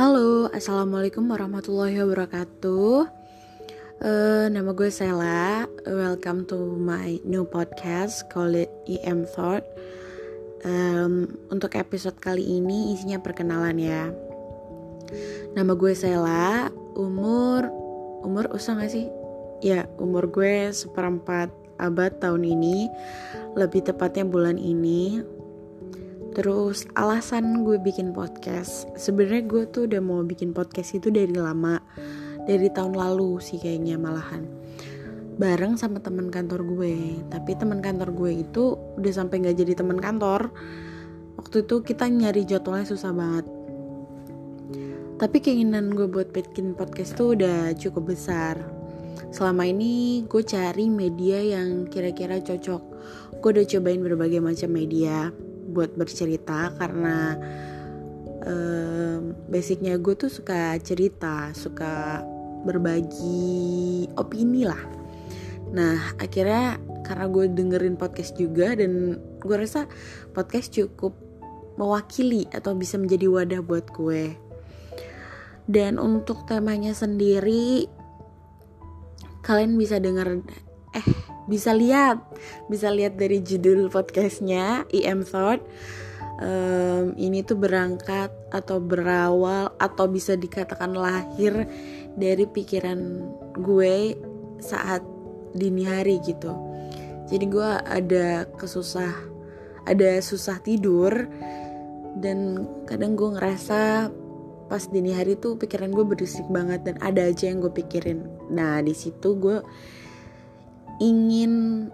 Halo, assalamualaikum warahmatullahi wabarakatuh. Uh, nama gue Sela. Welcome to my new podcast called EM Thought. Um, untuk episode kali ini isinya perkenalan ya. Nama gue Sela. Umur umur usah gak sih? Ya, umur gue seperempat abad tahun ini. Lebih tepatnya bulan ini Terus alasan gue bikin podcast, sebenarnya gue tuh udah mau bikin podcast itu dari lama, dari tahun lalu sih kayaknya malahan. Bareng sama teman kantor gue, tapi teman kantor gue itu udah sampai nggak jadi teman kantor. Waktu itu kita nyari jadwalnya susah banget. Tapi keinginan gue buat bikin podcast tuh udah cukup besar. Selama ini gue cari media yang kira-kira cocok. Gue udah cobain berbagai macam media buat bercerita karena um, basicnya gue tuh suka cerita suka berbagi opini lah. Nah akhirnya karena gue dengerin podcast juga dan gue rasa podcast cukup mewakili atau bisa menjadi wadah buat gue. Dan untuk temanya sendiri kalian bisa denger eh bisa lihat. Bisa lihat dari judul podcastnya EM Thought. Um, ini tuh berangkat atau berawal atau bisa dikatakan lahir dari pikiran gue saat dini hari gitu. Jadi gue ada kesusah ada susah tidur dan kadang gue ngerasa pas dini hari tuh pikiran gue berisik banget dan ada aja yang gue pikirin. Nah di situ gue ingin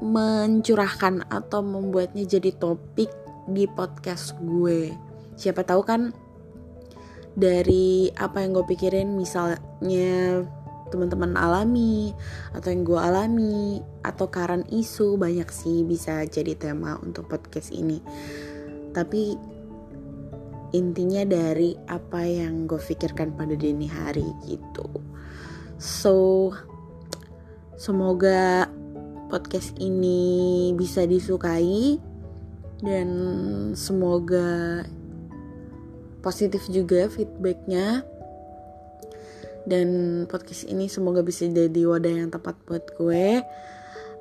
mencurahkan atau membuatnya jadi topik di podcast gue. Siapa tahu kan dari apa yang gue pikirin misalnya teman-teman alami atau yang gue alami atau karan isu banyak sih bisa jadi tema untuk podcast ini. Tapi intinya dari apa yang gue pikirkan pada dini hari gitu. So Semoga podcast ini bisa disukai dan semoga positif juga feedbacknya. Dan podcast ini semoga bisa jadi wadah yang tepat buat gue.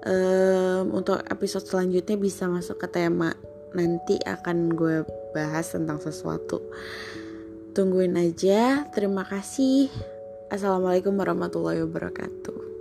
Um, untuk episode selanjutnya bisa masuk ke tema. Nanti akan gue bahas tentang sesuatu. Tungguin aja. Terima kasih. Assalamualaikum warahmatullahi wabarakatuh